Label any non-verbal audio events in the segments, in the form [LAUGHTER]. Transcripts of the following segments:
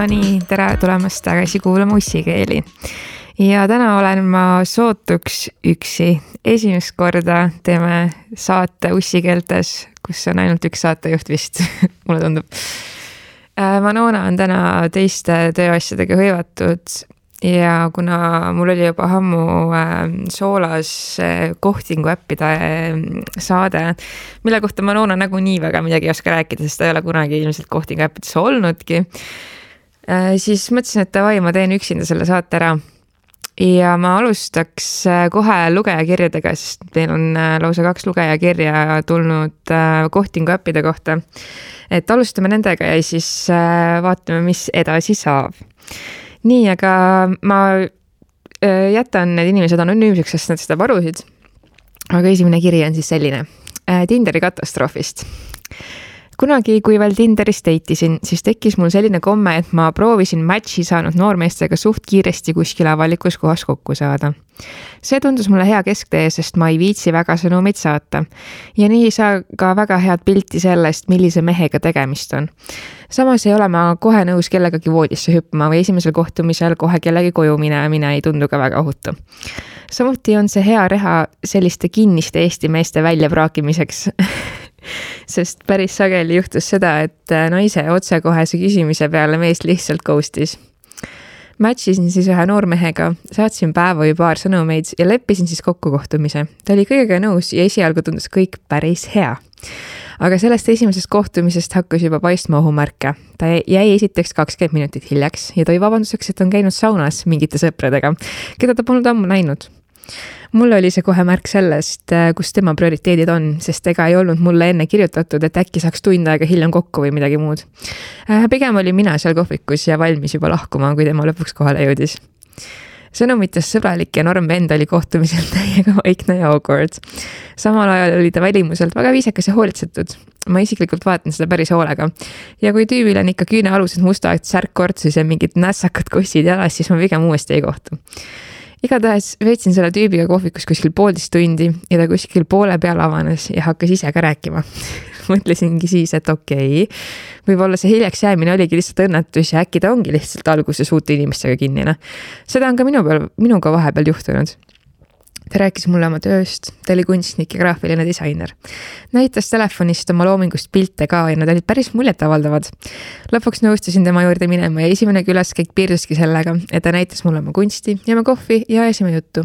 Nonii, tere tulemast tagasi kuulama ussikeeli. ja täna olen ma sootuks üksi. esimest korda teeme saate ussikeeltes, kus on ainult üks saatejuht vist [LAUGHS] mulle tundub. Manona on täna teiste tööasjadega hõivatud ja kuna mul oli juba ammu äh, soolas äh, kohtingu äppide äh, saade, mille kohta Manona nagunii väga midagi ei oska rääkida, sest ta ei ole kunagi ilmselt kohtingu äppides olnudki äh,. Siis mõtlesin, et davai, ma teen üksinda selle saate ära. ja ma alustaks äh, kohe lugejakirjadega, sest meil on äh, lausa kaks lugejakirja tulnud äh, kohtingu äppide kohta. et alustame nendega ja siis äh, vaatame, mis edasi saab nii, aga ma äh, jätan need inimesed anonüümseks, sest nad seda palusid. aga esimene kiri on siis selline äh, Tinderi katastroofist kunagi, kui veel Tinderis date isin, siis tekkis mul selline komme, et ma proovisin match'i saanud noormeestega suht kiiresti kuskil avalikus kohas kokku saada. see tundus mulle hea kesktee, sest ma ei viitsi väga sõnumeid saata. ja nii ei saa ka väga head pilti sellest, millise mehega tegemist on. samas ei ole ma kohe nõus kellegagi voodisse hüppama või esimesel kohtumisel kohe kellegi koju minemine ei tundu ka väga ohutu samuti on see hea reha selliste kinniste Eesti meeste väljapraakimiseks [LAUGHS] [LAUGHS] sest päris sageli juhtus seda, et äh, naise otsekohese küsimise peale mees lihtsalt ghost'is. Match isin siis ühe noormehega, saatsin päeva või paar sõnumeid ja leppisin siis kokku kohtumise. ta oli kõigega nõus ja esialgu tundus kõik päris hea. aga sellest esimesest kohtumisest hakkas juba paistma ohumärke. ta jäi esiteks kakskümmend minutit hiljaks ja tõi vabanduseks, et on käinud saunas mingite sõpradega, keda ta polnud ammu näinud mulle oli see kohe märk sellest, äh, kus tema prioriteedid on, sest ega ei olnud mulle enne kirjutatud, et äkki saaks tund aega hiljem kokku või midagi muud. Äh, pigem olin mina seal kohvikus ja valmis juba lahkuma, kui tema lõpuks kohale jõudis sõnumitest sõbralik ja norm vend oli kohtumisel [LAUGHS] täiega vaikne ja awkward. samal ajal oli ta välimuselt väga viisakas ja hoolitsetud. ma isiklikult vaatan seda päris hoolega. ja kui tüübil on ikka küünealused musta särk kortsis ja mingid nässakad kossid jalas, siis ma pigem uuesti ei kohtu igatahes veetsin selle tüübiga kohvikus kuskil poolteist tundi ja ta kuskil poole peal avanes ja hakkas ise ka rääkima [LAUGHS] mõtlesingi siis, et okei okay,, võib-olla see hiljaks jäämine oligi lihtsalt õnnetus ja äkki ta ongi lihtsalt alguses uute inimestega kinnine. seda on ka minu peal, minuga vahepeal juhtunud ta rääkis mulle oma tööst, ta oli kunstnik ja graafiline disainer. näitas telefonist oma loomingust pilte ka ja nad olid päris muljetavaldavad. lõpuks nõustusin tema juurde minema ja esimene külaskäik piirduski sellega, et ta näitas mulle oma kunsti, jõime kohvi ja ajasime juttu.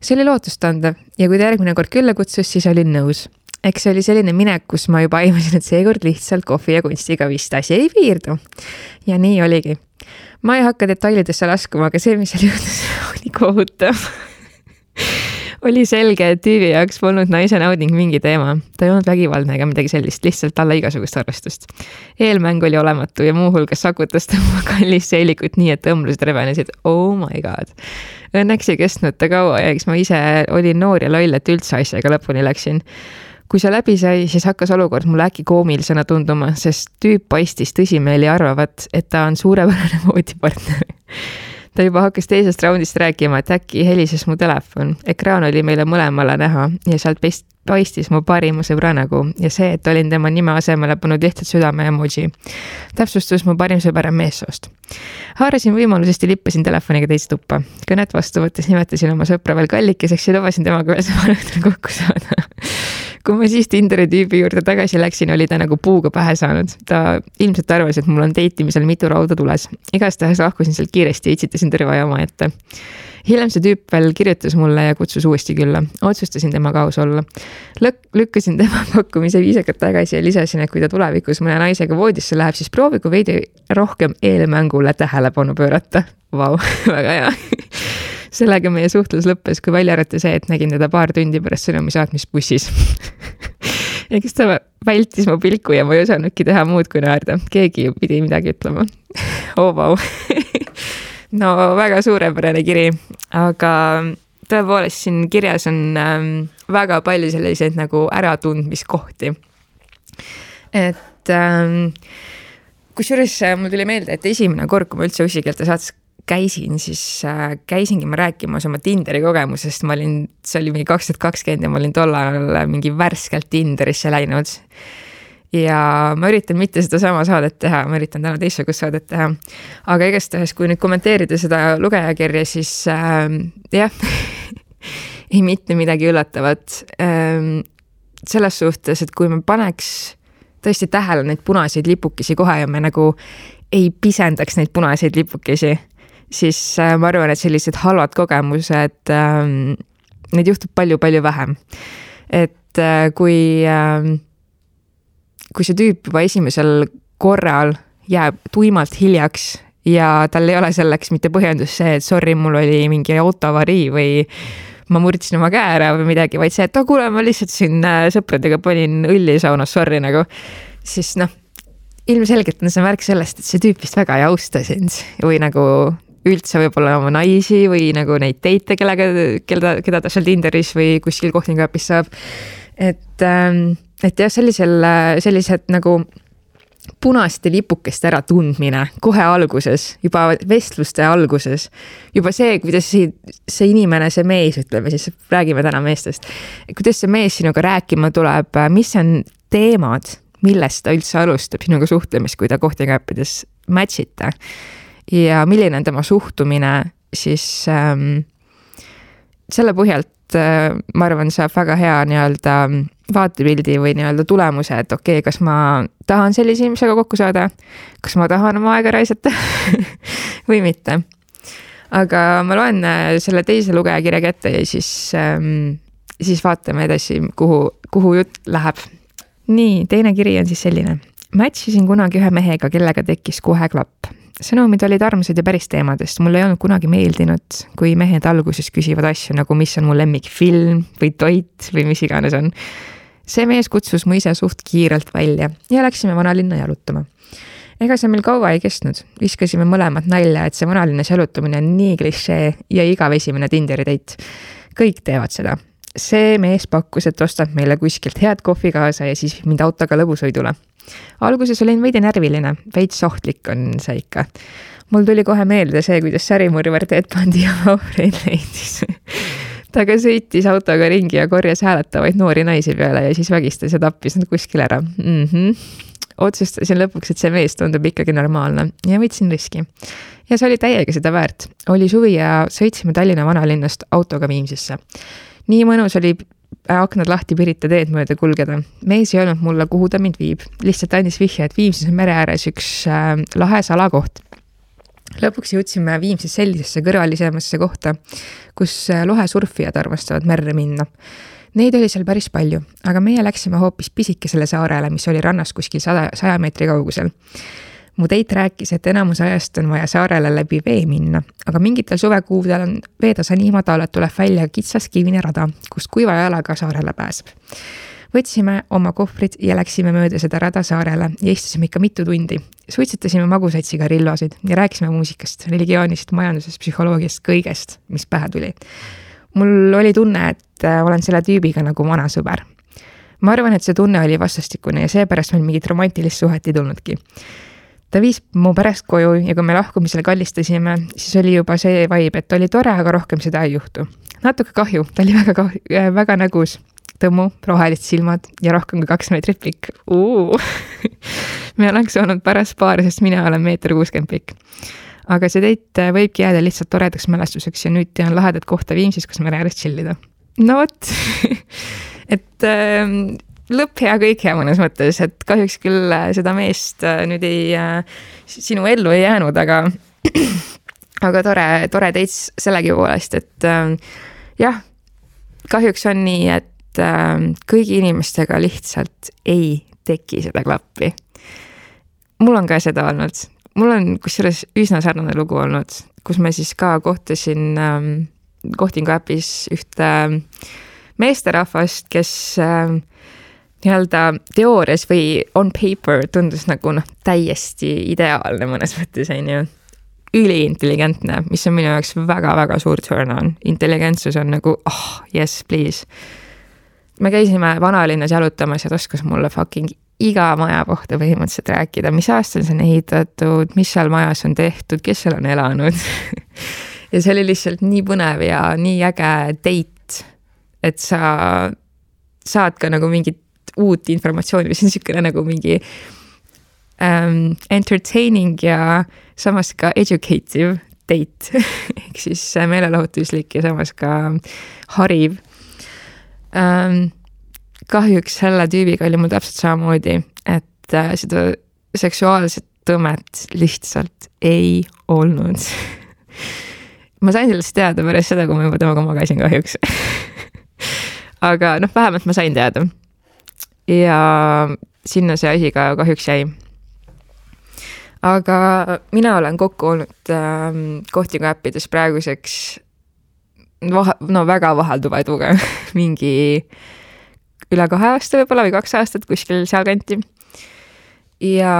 see oli lootustandev ja kui ta järgmine kord külla kutsus, siis olin nõus eks see oli selline minek, kus ma juba aimasin, et seekord lihtsalt kohvi ja kunstiga vist asi ei piirdu. ja nii oligi. ma ei hakka detailidesse laskuma, aga see, mis seal juhtus, [LAUGHS] oli kohutav [LAUGHS] oli selge, et tüübi jaoks polnud naise nauding mingi teema. ta ei olnud vägivaldne ega midagi sellist, lihtsalt alla igasugust arvestust. eelmäng oli olematu ja muuhulgas sakutas ta oma [LAUGHS] kallist seelikut nii, et õmblused rebenesid. Oh my god. Õnneks ei kestnud ta kaua ja eks ma ise olin noor ja loll, et üldse asjaga lõpuni läksin kui see läbi sai, siis hakkas olukord mulle äkki koomilisena tunduma, sest tüüp paistis tõsimeeli arvavat, et ta on suurepärane [LAUGHS] voodipartner ta juba hakkas teisest raundist rääkima, et äkki helises mu telefon. ekraan oli meile mõlemale näha ja sealt paistis mu parima sõbra nägu ja see, et olin tema nime asemele pannud lihtsalt südame emoji. täpsustus mu parim sõber on meessoost. haarasin võimalusest ja lippasin telefoniga teise tuppa. kõnet vastu võttes nimetasin oma sõpra veel kallikeseks ja lubasin temaga veel samal õhtul kokku saada [LAUGHS] kui ma siis Tinderi tüübi juurde tagasi läksin, oli ta nagu puuga pähe saanud. ta ilmselt arvas, et mul on date imisel mitu rauda tules. igastahes lahkusin sealt kiiresti ja itsitasin tõrva omaette. hiljem see tüüp veel kirjutas mulle ja kutsus uuesti külla. otsustasin temaga aus olla. Lük-, lükkasin tema [LAUGHS] pakkumise viisakalt tagasi ja lisasin, et kui ta tulevikus mõne naisega voodisse läheb, siis proovigu veidi rohkem eelmängule tähelepanu pöörata. Vau, [LAUGHS] väga hea sellega meie suhtlus lõppes, kui välja arvata see, et nägin teda paar tundi pärast sõnumi saatmist bussis. [LAUGHS] Ja kes ta vältis mu pilku ja ma ei osanudki teha muud kui naerda, keegi ju pidi midagi ütlema. [LAUGHS] Oh vau. [LAUGHS] No väga suurepärane kiri, aga tõepoolest siin kirjas on ähm, väga palju selliseid nagu äratundmiskohti. et ähm, kusjuures äh, mul tuli meelde, et esimene kord, kui ma üldse ussikeelte saates käisin, siis äh, käisingi ma rääkimas oma Tinderi kogemusest, ma olin, see oli mingi kaks tuhat kakskümmend ja ma olin tol ajal mingi värskelt Tinderisse läinud. ja ma üritan mitte sedasama saadet teha, ma üritan täna teistsugust saadet teha. aga igastahes, kui nüüd kommenteerida seda lugejakirja, siis äh, jah [LAUGHS] ei mitte midagi üllatavat äh,. selles suhtes, et kui me paneks tõesti tähele neid punaseid lipukesi kohe ja me nagu ei pisendaks neid punaseid lipukesi, siis äh, ma arvan, et sellised halvad kogemused äh,, neid juhtub palju-palju vähem. et äh, kui äh, kui see tüüp juba esimesel korral jääb tuimalt hiljaks ja tal ei ole selleks mitte põhjendus see, et sorry, mul oli mingi autoavarii või ma murdsin oma käe ära või midagi, vaid see, et oh kuule, ma lihtsalt siin äh, sõpradega panin õlli saunas, sorry nagu. siis noh, ilmselgelt on see märk sellest, et see tüüp vist väga ei austa sind või nagu üldse võib-olla oma naisi või nagu neid teite, kellega, keda, keda ta seal Tinderis või kuskil kohtingapis saab. et ähm, et jah, sellisel, sellised nagu punaste lipukeste äratundmine kohe alguses, juba vestluste alguses. juba see, kuidas see, see inimene, see mees, ütleme siis, räägime täna meestest. kuidas see mees sinuga rääkima tuleb, mis on teemad, millest ta üldse alustab sinuga suhtlemist, kui ta kohtinguäppides match ite. Ja milline on tema suhtumine siis ähm, selle põhjalt äh, ma arvan, saab väga hea nii-öelda vaatepildi või nii-öelda tulemuse, et okei okay,, kas ma tahan sellise inimesega kokku saada, kas ma tahan oma aega raisata [LAUGHS] või mitte. aga ma loen äh, selle teise lugejakirjaga ette ja siis ähm,, siis vaatame edasi, kuhu, kuhu jutt läheb. nii, teine kiri on siis selline. Match isin kunagi ühe mehega, kellega tekkis kohe klapp sõnumid olid armsad ja päris teemadest, mulle ei olnud kunagi meeldinud, kui mehed alguses küsivad asju nagu, mis on mu lemmikfilm või toit või mis iganes on. see mees kutsus mu ise suht kiirelt välja ja läksime vanalinna jalutama. ega see meil kaua ei kestnud, viskasime mõlemad nalja, et see vanalinnas jalutamine on nii klišee ja igav esimene Tinderi date. kõik teevad seda. see mees pakkus, et ostab meile kuskilt head kohvi kaasa ja siis mind autoga lõbusõidule alguses olin veidi närviline, veits ohtlik on see ikka. mul tuli kohe meelde see, kuidas särimurvar Ted Bundy oma ohvreid leidis ta ka sõitis autoga ringi ja korjas hääletavaid noori naisi peale ja siis vägistas ja tappis nad kuskil ära mm. -hmm. otsustasin lõpuks, et see mees tundub ikkagi normaalne ja võtsin riski. ja see oli täiega seda väärt. oli suvi ja sõitsime Tallinna vanalinnast autoga Viimsisse. nii mõnus oli aknad lahti Pirita teed mööda kulgeda. mees ei öelnud mulle, kuhu ta mind viib, lihtsalt andis vihje, et Viimsis on mere ääres üks äh, lahe salakoht. lõpuks jõudsime Viimsis sellisesse kõrvalisemasse kohta, kus äh, lohesurfijad armastavad merre minna. Neid oli seal päris palju, aga meie läksime hoopis pisikesele saarele, mis oli rannast kuskil sada, saja meetri kaugusel mu teit rääkis, et enamus ajast on vaja saarele läbi vee minna, aga mingitel suvekuudel on veetase nii madal, et tuleb välja kitsas kivine rada, kust kuiva jalaga saarele pääseb. võtsime oma kohvrid ja läksime mööda seda rada saarele ja istusime ikka mitu tundi. suitsetasime magusaid sigarillosid ja rääkisime muusikast, religioonist, majandusest, psühholoogiast, kõigest, mis pähe tuli. mul oli tunne, et äh, olen selle tüübiga nagu vana sõber ma arvan, et see tunne oli vastastikune ja seepärast meil mingit romantilist suhet ei tulnudki ta viis mu pärast koju ja kui me lahkumisel kallistasime, siis oli juba see vibe, et oli tore, aga rohkem seda ei juhtu. natuke kahju, ta oli väga kahju, äh, väga nägus, tõmmu, rohelised silmad ja rohkem kui kaks meetrit pikk. [LAUGHS] me oleks olnud paras paar, sest mina olen meeter kuuskümmend pikk. aga see date äh, võibki jääda lihtsalt toredaks mälestuseks ja nüüd tean lahedat kohta Viimsis, kus mere ääres chill ida. no vot [LAUGHS] et äh, lõpp hea, kõik hea mõnes mõttes, et kahjuks küll äh, seda meest äh, nüüd ei, äh, sinu ellu ei jäänud, aga, [CLEARS THROAT] aga tore, tore teits sellegipoolest, et jah, kahjuks on nii, et kõigi inimestega lihtsalt ei teki seda klappi. mul on ka seda olnud, mul on kusjuures üsna sarnane lugu olnud, kus ma siis ka kohtasin ähm, kohtingu äpis ühte meesterahvast, kes äh, nii-öelda teoorias või on paper tundus nagu noh, täiesti ideaalne mõnes mõttes, on ju. üliintelligentne, mis on minu jaoks väga-väga suur turn on, intelligentsus on nagu oh yes, please. me käisime vanalinnas jalutamas ja ta oskas mulle fucking iga maja kohta põhimõtteliselt rääkida, mis aastal see on ehitatud, mis seal majas on tehtud, kes seal on elanud? [LAUGHS] Ja see oli lihtsalt nii põnev ja nii äge date, et sa saad ka nagu mingit uut informatsiooni, mis on niisugune nagu mingi um, entertaining ja samas ka educative date [LAUGHS] ehk siis meelelahutuslik ja samas ka hariv um,. kahjuks selle tüübiga oli mul täpselt samamoodi, et uh, seda seksuaalset tõmmet lihtsalt ei olnud [LAUGHS] ma sain sellest teada pärast seda, kui ma juba temaga magasin kahjuks [LAUGHS] aga noh, vähemalt ma sain teada. Ja sinna see asi ka kahjuks jäi. aga mina olen kokku olnud äh, kohtingu äppides praeguseks vahe, no väga vahelduva eduga [LAUGHS] mingi üle kahe aasta võib-olla või kaks aastat kuskil sealkanti. ja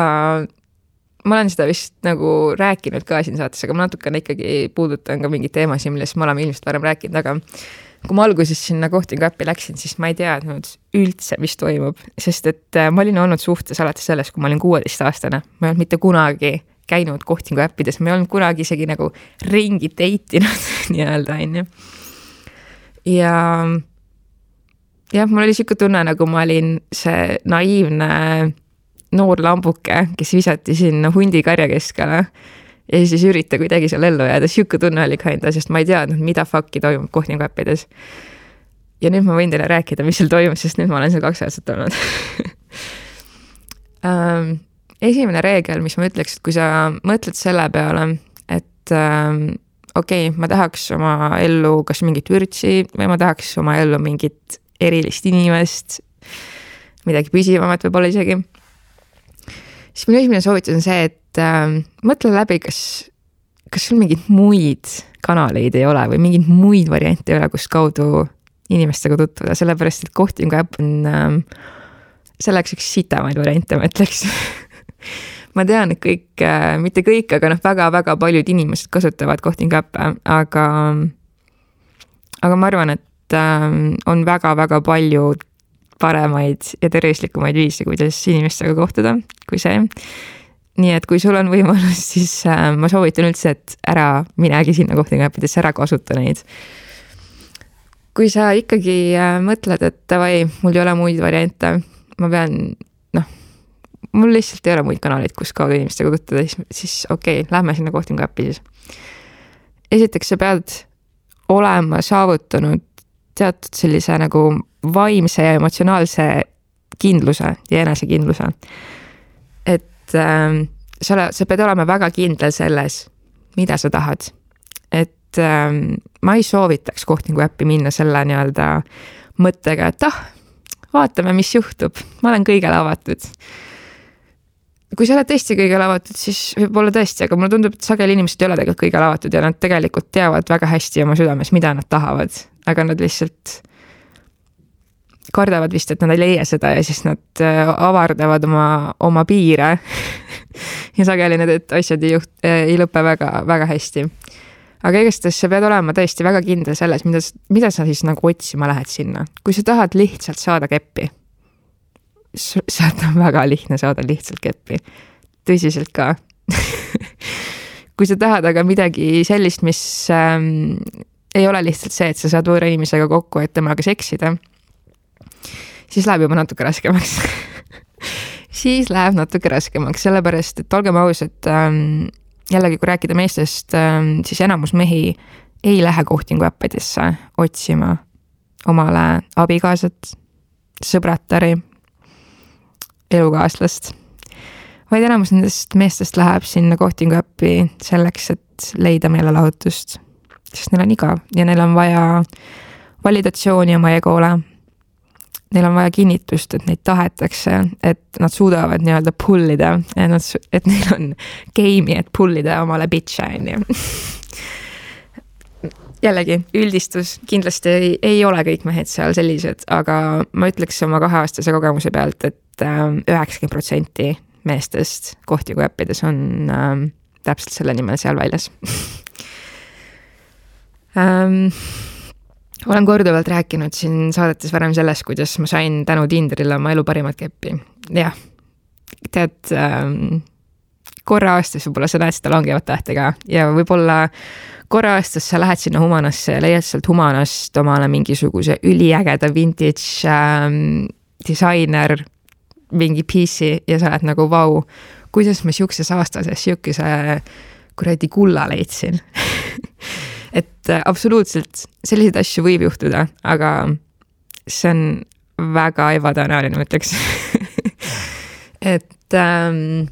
ma olen seda vist nagu rääkinud ka siin saates, aga ma natukene ikkagi puudutan ka mingeid teemasid, millest me oleme ilmselt varem rääkinud, aga kui ma alguses sinna kohtingu äppi läksin, siis ma ei teadnud üldse, mis toimub, sest et äh, ma olin olnud suhtes alates sellest, kui ma olin kuueteistaastane, ma ei olnud mitte kunagi käinud kohtingu äppides, ma ei olnud kunagi isegi nagu ringi date inud [LAUGHS] nii-öelda, on ju. ja jah, mul oli sihuke tunne, nagu ma olin see naiivne noor lambuke, kes visati sinna hundikarja keskele ja siis ürita kuidagi seal ellu jääda, sihuke tunne oli kinda, sest ma ei teadnud, mida fuck'i toimub kohtinguäppides. ja nüüd ma võin teile rääkida, mis seal toimus, sest nüüd ma olen seal kaks aastat olnud um, [LAUGHS] esimene reegel, mis ma ütleks, et kui sa mõtled selle peale, et um, okei okay,, ma tahaks oma ellu kas mingit vürtsi või ma tahaks oma ellu mingit erilist inimest, midagi püsivamat võib-olla isegi siis minu esimene soovitus on see, et äh, mõtle läbi, kas, kas sul mingeid muid kanaleid ei ole või mingeid muid variante ei ole, kus kaudu inimestega tutvuda, sellepärast et kohtingu äpp on äh, selleks üks sitamaid variante, ma ütleks. [LAUGHS] Ma tean, et kõik äh,, mitte kõik, aga noh, väga-väga paljud inimesed kasutavad kohtingu äppe, aga, aga ma arvan, et äh, on väga-väga palju paremaid ja tervislikumaid viise, kuidas inimestega kohtuda, kui see. nii et kui sul on võimalus, siis äh, ma soovitan üldse, et ära minegi sinna kohtinguäppidesse, ära kasuta neid. kui sa ikkagi äh, mõtled, et davai, mul ei ole muid variante, ma pean, noh, mul lihtsalt ei ole muid kanaleid, kus kaudu inimestega tutvuda, siis, siis okei okay,, lähme sinna kohtinguäppi siis. esiteks, sa pead olema saavutanud teatud sellise nagu vaimse ja emotsionaalse kindluse ja enesekindluse. et äh, sa oled, sa pead olema väga kindel selles, mida sa tahad. et äh, ma ei soovitaks kohtingu äppi minna selle nii-öelda mõttega, et ah, vaatame, mis juhtub, ma olen kõigele avatud kui sa oled tõesti kõigele avatud, siis võib-olla tõesti, aga mulle tundub, et sageli inimesed ei ole tegelikult kõigele avatud ja nad tegelikult teavad väga hästi oma südames, mida nad tahavad, aga nad lihtsalt kardavad vist, et nad ei leia seda ja siis nad äh, avardavad oma, oma piire [LAUGHS] ja sageli need asjad ei juht-, ei lõpe väga, väga hästi. aga igastahes sa pead olema tõesti väga kindel selles, mida, mida sa siis nagu otsima lähed sinna. kui sa tahad lihtsalt saada keppi, sealt [LAUGHS] on väga lihtne saada lihtsalt keppi. tõsiselt ka [LAUGHS] kui sa tahad aga midagi sellist, mis ähm, ei ole lihtsalt see, et sa saad võõra inimesega kokku, et temaga seksida siis läheb juba natuke raskemaks [LAUGHS] siis läheb natuke raskemaks, sellepärast et olgem ausad ähm,, jällegi, kui rääkida meestest ähm,, siis enamus mehi ei lähe kohtinguäppidesse otsima omale abikaasat, sõbratari, elukaaslast, vaid enamus nendest meestest läheb sinna kohtinguäppi selleks, et leida meelelahutust. sest neil on igav ja neil on vaja validatsiooni oma egole neil on vaja kinnitust, et neid tahetakse, et nad suudavad nii-öelda pull ida, et nad, et neil on game'i, et pull ida omale bitch'e, on ju. jällegi, üldistus, kindlasti ei, ei ole kõik mehed seal sellised, aga ma ütleks oma kaheaastase kogemuse pealt et, et ähm, üheksakümmend protsenti meestest kohtinguäppides on ähm, täpselt selle nimel seal väljas. [LAUGHS] Ähm, olen korduvalt rääkinud siin saadetes varem sellest, kuidas ma sain tänu Tinderile oma elu parimat keppi. jah, tead ähm,, korra aastas võib-olla sa näed seda langevat tähte ka ja võib-olla korra aastas sa lähed sinna Humanasse ja leiad sealt Humanast omale mingisuguse üliägeda vintage ähm, disainer mingi piece'i ja sa oled nagu vau, kuidas ma siukse saastases siukese kuradi kulla leidsin [LAUGHS] et äh, absoluutselt selliseid asju võib juhtuda, aga see on väga ebatõenäoline, ma ütleks [LAUGHS] et ähm,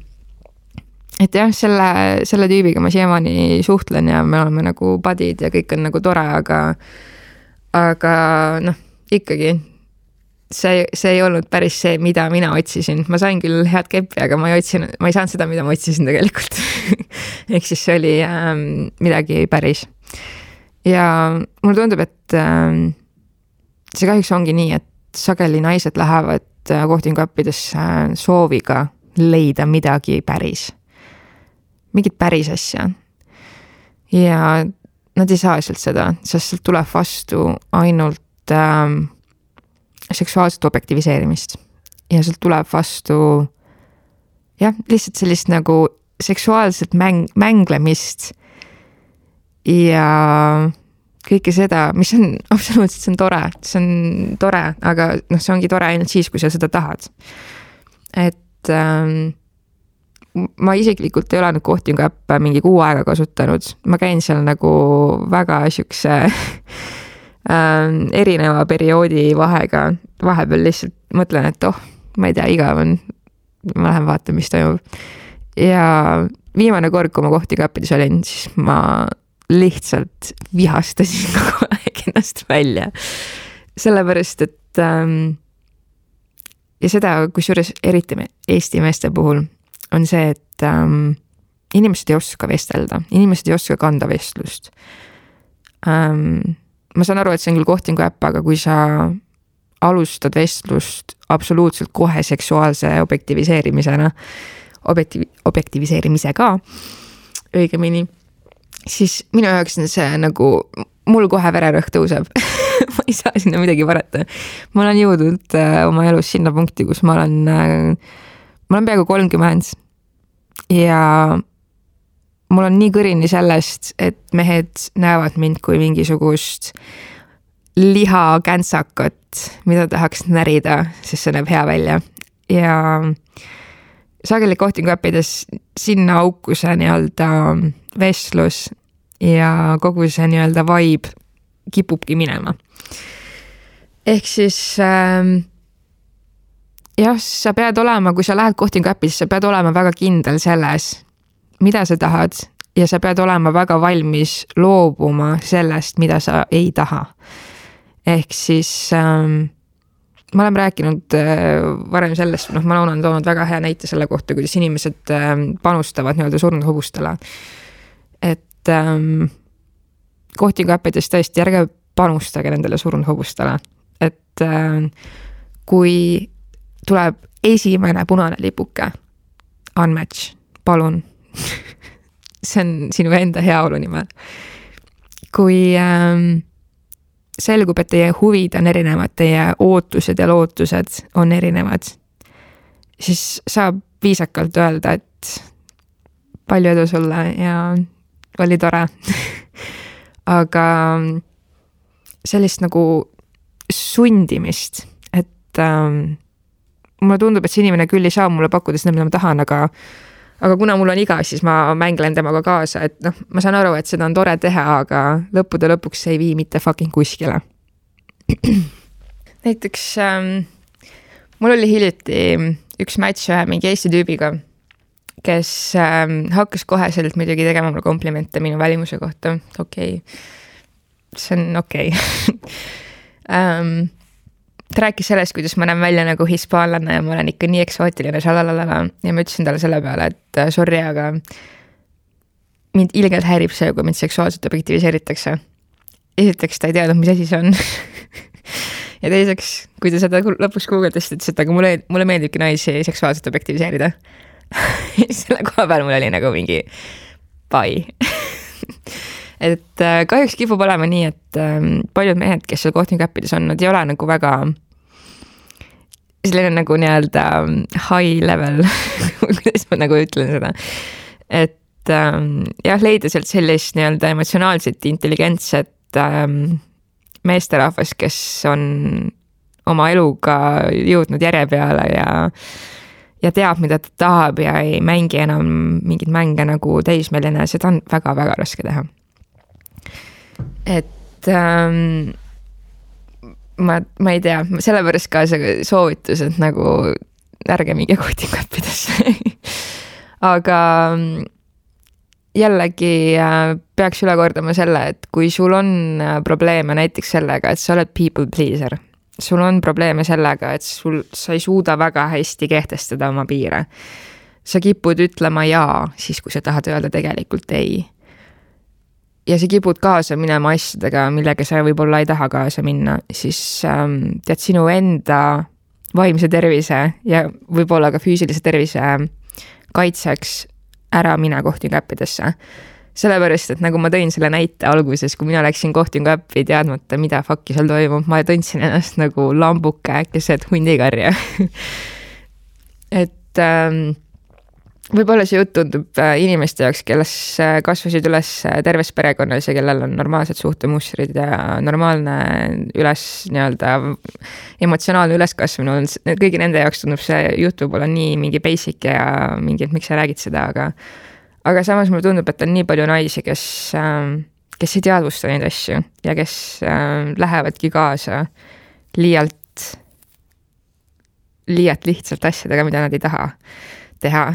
et jah, selle, selle tüübiga ma siiamaani suhtlen ja me oleme nagu buddy'd ja kõik on nagu tore, aga, aga noh, ikkagi see, see ei olnud päris see, mida mina otsisin, ma sain küll head keppi, aga ma ei otsinud, ma ei saanud seda, mida ma otsisin tegelikult [LAUGHS] ehk siis see oli ähm, midagi päris. Ja mulle tundub, et ähm, see kahjuks ongi nii, et sageli naised lähevad äh, kohtinguäppidesse sooviga leida midagi päris mingit päris asja. ja nad ei saa lihtsalt seda, sest sealt tuleb vastu ainult ähm, seksuaalset objektiviseerimist ja sealt tuleb vastu jah, lihtsalt sellist nagu seksuaalset mäng, mänglemist ja kõike seda, mis on [LAUGHS] absoluutselt, see on tore, see on tore, aga noh, see ongi tore ainult siis, kui sa seda tahad. et ähm, ma isiklikult ei ole nüüd kohtingu äppe mingi kuu aega kasutanud, ma käin seal nagu väga siukse [LAUGHS] äh, erineva perioodi vahega, vahepeal lihtsalt mõtlen, et oh, ma ei tea, igav on. ma lähen vaatan, mis toimub. ja viimane kord, kui ma kohtingu äppides olin, siis ma lihtsalt vihastasin [LAUGHS] kogu aeg ennast välja. sellepärast, et ähm, ja seda kusjuures eriti Eesti meeste puhul on see, et ähm, inimesed ei oska vestelda, inimesed ei oska kanda vestlust ähm,. ma saan aru, et see on küll kohtingu äpp, aga kui sa alustad vestlust absoluutselt kohe seksuaalse objektiviseerimisena, objektiiv, objektiviseerimisega õigemini, siis minu jaoks on see nagu, mul kohe vererõhk tõuseb [LAUGHS] ma ei saa sinna midagi parata. ma olen jõudnud äh, oma elus sinna punkti, kus ma olen äh, ma olen peaaegu kolmkümmend ja mul on nii kõrini sellest, et mehed näevad mind kui mingisugust lihakäntsakat, mida tahaks närida, sest see näeb hea välja ja sageli kohtinguäppides sinna auku see nii-öelda vestlus ja kogu see nii-öelda vibe kipubki minema. ehk siis äh, jah, sa pead olema, kui sa lähed kohtingu äppi, siis sa pead olema väga kindel selles, mida sa tahad ja sa pead olema väga valmis loobuma sellest, mida sa ei taha. ehk siis ähm, ma olen rääkinud äh, varem sellest, noh, ma olen toonud väga hea näite selle kohta, kuidas inimesed äh, panustavad nii-öelda surnud hobustele. et ähm, kohtinguäppides tõesti, ärge panustage nendele surnud hobustele, et äh, kui tuleb esimene punane lipuke. Unmatch, palun [LAUGHS] see on sinu enda heaolu nimel. kui ähm, selgub, et teie huvid on erinevad, teie ootused ja lootused on erinevad, siis saab viisakalt öelda, et palju edu sulle ja oli tore. [LAUGHS] Aga sellist nagu sundimist, et ähm, mulle tundub, et see inimene küll ei saa mulle pakkuda seda, mida ma tahan, aga aga kuna mul on iga, siis ma mänglen temaga kaasa, et noh, ma saan aru, et seda on tore teha, aga lõppude lõpuks see ei vii mitte fucking kuskile. [CLEARS THROAT] näiteks ähm, mul oli hiljuti üks matš ühe mingi Eesti tüübiga, kes ähm, hakkas koheselt muidugi tegema mulle komplimente minu välimuse kohta, okei okay.. see on okei okay. [LAUGHS] ähm, ta rääkis sellest, kuidas ma näen välja nagu hispaanlane ja ma olen ikka nii eksootiline, šalalala ja ma ütlesin talle selle peale, et äh, sorry, aga mind ilgelt häirib see, kui mind seksuaalselt objektiviseeritakse. esiteks ta ei teadnud, mis asi see on. [LAUGHS] Ja teiseks, kui ta seda lõpuks guugeldasite, ütles, et aga mulle, mulle meeldibki naisi seksuaalselt objektiviseerida. [LAUGHS] Selle koha peal mul oli nagu mingi pai. [LAUGHS] Et äh, kahjuks kipub olema nii, et ähm, paljud mehed, kes seal kohtunikuäppides on, nad ei ole nagu väga selline nagu nii-öelda ähm, high level [LAUGHS] kuidas ma nagu ütlen seda. et ähm, jah, leida sealt sellist nii-öelda emotsionaalset, intelligentset ähm, meesterahvast, kes on oma eluga jõudnud järje peale ja ja teab, mida ta tahab ja ei mängi enam mingeid mänge nagu teismeline, seda on väga-väga raske teha. et ähm, ma, ma ei tea, sellepärast ka see soovitus, et nagu ärge minge kohtinguäppidesse [LAUGHS] aga jällegi äh, peaks üle kordama selle, et kui sul on äh, probleeme näiteks sellega, et sa oled people pleaser, sul on probleeme sellega, et sul, sa ei suuda väga hästi kehtestada oma piire. sa kipud ütlema jaa, siis kui sa tahad öelda tegelikult ei. Ja sa kipud kaasa minema asjadega, millega sa võib-olla ei taha kaasa minna, siis ähm, tead, sinu enda vaimse tervise ja võib-olla ka füüsilise tervise kaitseks ära mine kohtingu äppidesse. sellepärast, et nagu ma tõin selle näite alguses, kui mina läksin kohtingu äppi teadmata, mida fuck'i seal toimub, ma tundsin ennast nagu lambuke keset hundikarja [LAUGHS] et ähm, võib-olla see jutt tundub äh, inimeste jaoks, kes äh, kasvasid üles äh, terves perekonnas ja kellel on normaalsed suhtemustrid ja normaalne üles nii-öelda emotsionaalne üleskasvamine olnud, kõigi nende jaoks tundub see jutt võib-olla nii mingi basic ja mingi, et miks sa räägid seda, aga aga samas mulle tundub, et on nii palju naisi, kes, ähm, kes ei teadvusta neid asju ja kes ähm, lähevadki kaasa liialt, liialt lihtsalt asjadega, mida nad ei taha teha.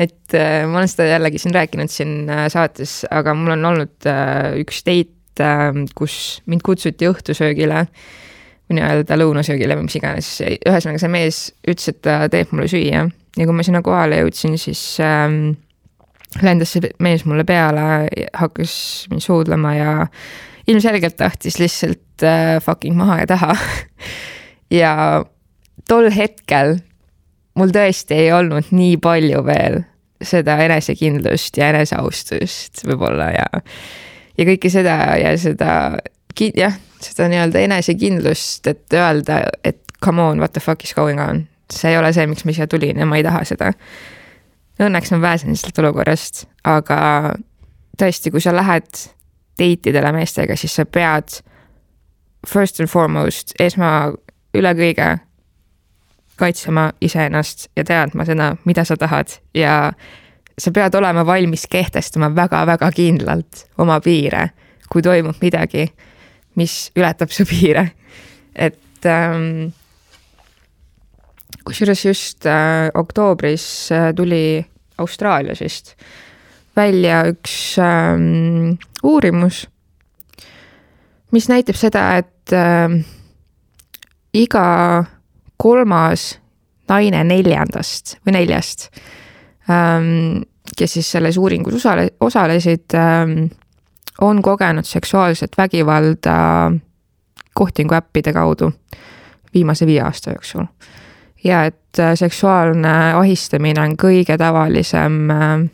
Et äh, ma olen seda jällegi siin rääkinud siin äh, saates, aga mul on olnud äh, üks date äh,, kus mind kutsuti õhtusöögile või nii-öelda lõunasöögile või mis iganes. ühesõnaga, see mees ütles, et ta teeb mulle süüa. Ja kui ma sinna kohale jõudsin, siis ähm, lendas see mees mulle peale, hakkas mind suudlema ja ilmselgelt tahtis lihtsalt äh, fucking maha ja taha. [LAUGHS] Ja tol hetkel mul tõesti ei olnud nii palju veel seda enesekindlust ja eneseaustust võib-olla ja, ja kõike seda ja seda, jah, seda nii-öelda enesekindlust, et öelda, et come on, what the fuck is going on. see ei ole see, miks ma siia tulin ja ma ei taha seda. Õnneks ma pääsen sellest olukorrast, aga tõesti, kui sa lähed date idele meestega, siis sa pead first and foremost, esma, üle kõige kaitsema iseennast ja teadma seda, mida sa tahad ja sa pead olema valmis kehtestama väga-väga kindlalt oma piire, kui toimub midagi, mis ületab su piire. et ähm, kusjuures just äh, oktoobris äh, tuli Austraalias vist välja üks ähm, uurimus, mis näitab seda, et äh, iga kolmas naine neljandast või neljast, ähm, kes siis selles uuringus osale-, osalesid, ähm, on kogenud seksuaalset vägivalda kohtinguäppide kaudu viimase viie aasta jooksul. ja et äh, seksuaalne ahistamine on kõige tavalisem äh,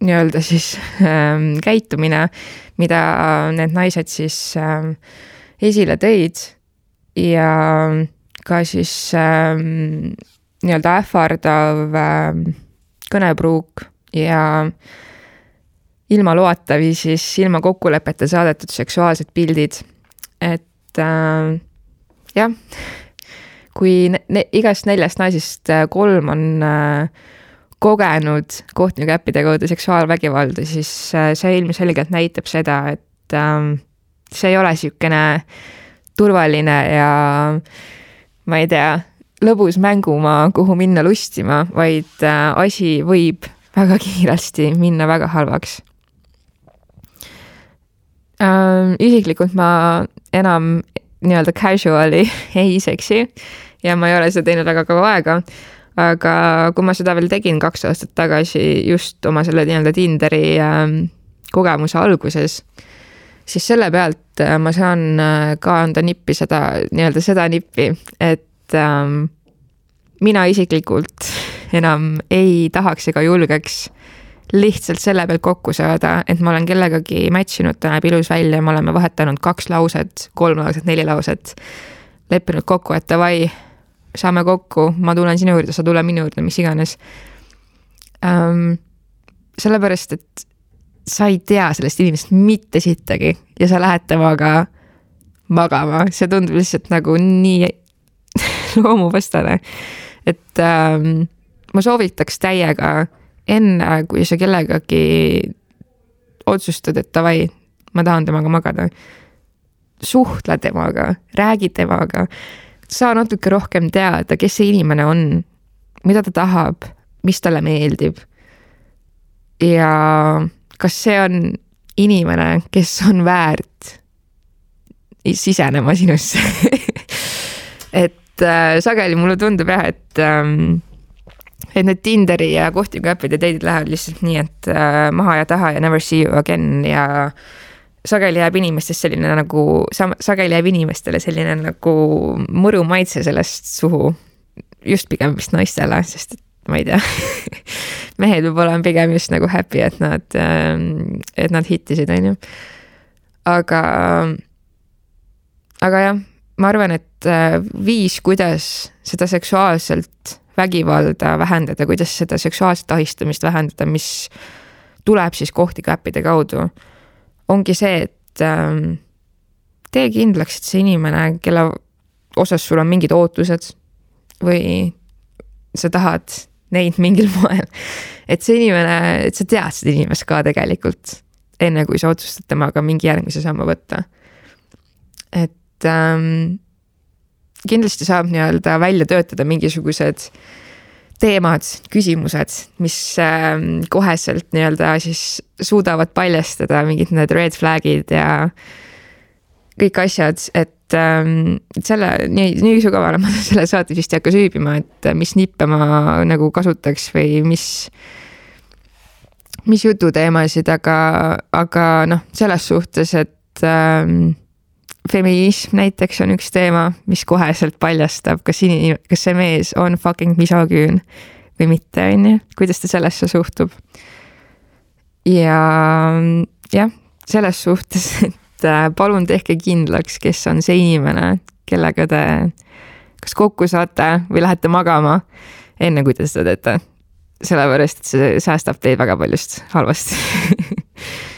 nii-öelda siis [LAUGHS] ähm, käitumine, mida need naised siis esile tõid ja ka siis ähm, nii-öelda ähvardav ähm, kõnepruuk ja ilma loata või siis ilma kokkulepeta saadetud seksuaalsed pildid. et äh, jah, kui ne igast neljast naisest äh, kolm on äh, kogenud kohtunikuäppide kaudu seksuaalvägivalda, siis äh, see ilmselgelt näitab seda, et äh, see ei ole niisugune turvaline ja äh, ma ei tea, lõbus mängumaa, kuhu minna lustima, vaid äh, asi võib väga [LAUGHS] kiiresti minna väga halvaks. Ähm, isiklikult ma enam nii-öelda casual'i [LAUGHS] ei seksi ja ma ei ole seda teinud väga kaua aega. aga kui ma seda veel tegin kaks aastat tagasi just oma selle nii-öelda Tinderi ähm, kogemuse alguses, siis selle pealt äh, ma saan äh, ka anda nippi seda, nii-öelda seda nippi, et ähm, mina isiklikult enam ei tahaks ega julgeks lihtsalt selle pealt kokku saada, et ma olen kellegagi match inud, ta näeb ilus välja, me oleme vahetanud kaks lauset, kolm lauset, neli lauset. leppinud kokku, et davai, saame kokku, ma tulen sinu juurde, sa tule minu juurde, mis iganes ähm,. sellepärast, et sa ei tea sellest inimesest mitte sittagi ja sa lähed temaga magama, see tundub lihtsalt nagu nii [LAUGHS] loomuvastane. et ähm, ma soovitaks täiega enne, kui sa kellegagi otsustad, et davai, ma tahan temaga magada. suhtle temaga, räägi temaga, saa natuke rohkem teada, kes see inimene on, mida ta tahab, mis talle meeldib. ja kas see on inimene, kes on väärt sisenema sinusse [LAUGHS] et äh, sageli mulle tundub jah, et ähm, et need Tinderi ja kohtingu äpid ja date'id lähevad lihtsalt nii, et äh, maha ja taha ja never see you again ja sageli jääb inimestest selline nagu, sageli jääb inimestele selline nagu mõru maitse sellest suhu. just pigem vist naistele, sest et ma ei tea [LAUGHS] mehed võib olema pigem just nagu happy, et nad, ähm, et nad hittisid, on ju. aga, aga jah, ma arvan, et äh, viis, kuidas seda seksuaalselt vägivalda vähendada, kuidas seda seksuaalset ahistamist vähendada, mis tuleb siis kohtikäppide kaudu, ongi see, et ähm, tee kindlaks, et see inimene, kelle osas sul on mingid ootused või sa tahad neid mingil [LAUGHS] moel. et see inimene, et sa tead seda inimest ka tegelikult, enne kui sa otsustad temaga mingi järgmise sammu võtta. et ähm, kindlasti saab nii-öelda välja töötada mingisugused teemad, küsimused, mis äh, koheselt nii-öelda siis suudavad paljastada mingid need red flag'id ja kõik asjad, et ähm, selle, nii, nii sügavale ma [LAUGHS] selle saates vist ei hakka süübima, et mis nippe ma nagu kasutaks või mis, mis jututeemasid, aga, aga noh, selles suhtes, et ähm, feminism näiteks on üks teema, mis koheselt paljastab, kas inim-, kas see mees on fucking misogüün või mitte, on ju, kuidas ta sellesse suhtub. ja jah, selles suhtes, et äh, palun tehke kindlaks, kes on see inimene, kellega te kas kokku saate või lähete magama, enne kui te seda teete. sellepärast, et see säästab teid väga paljust halvast [LAUGHS]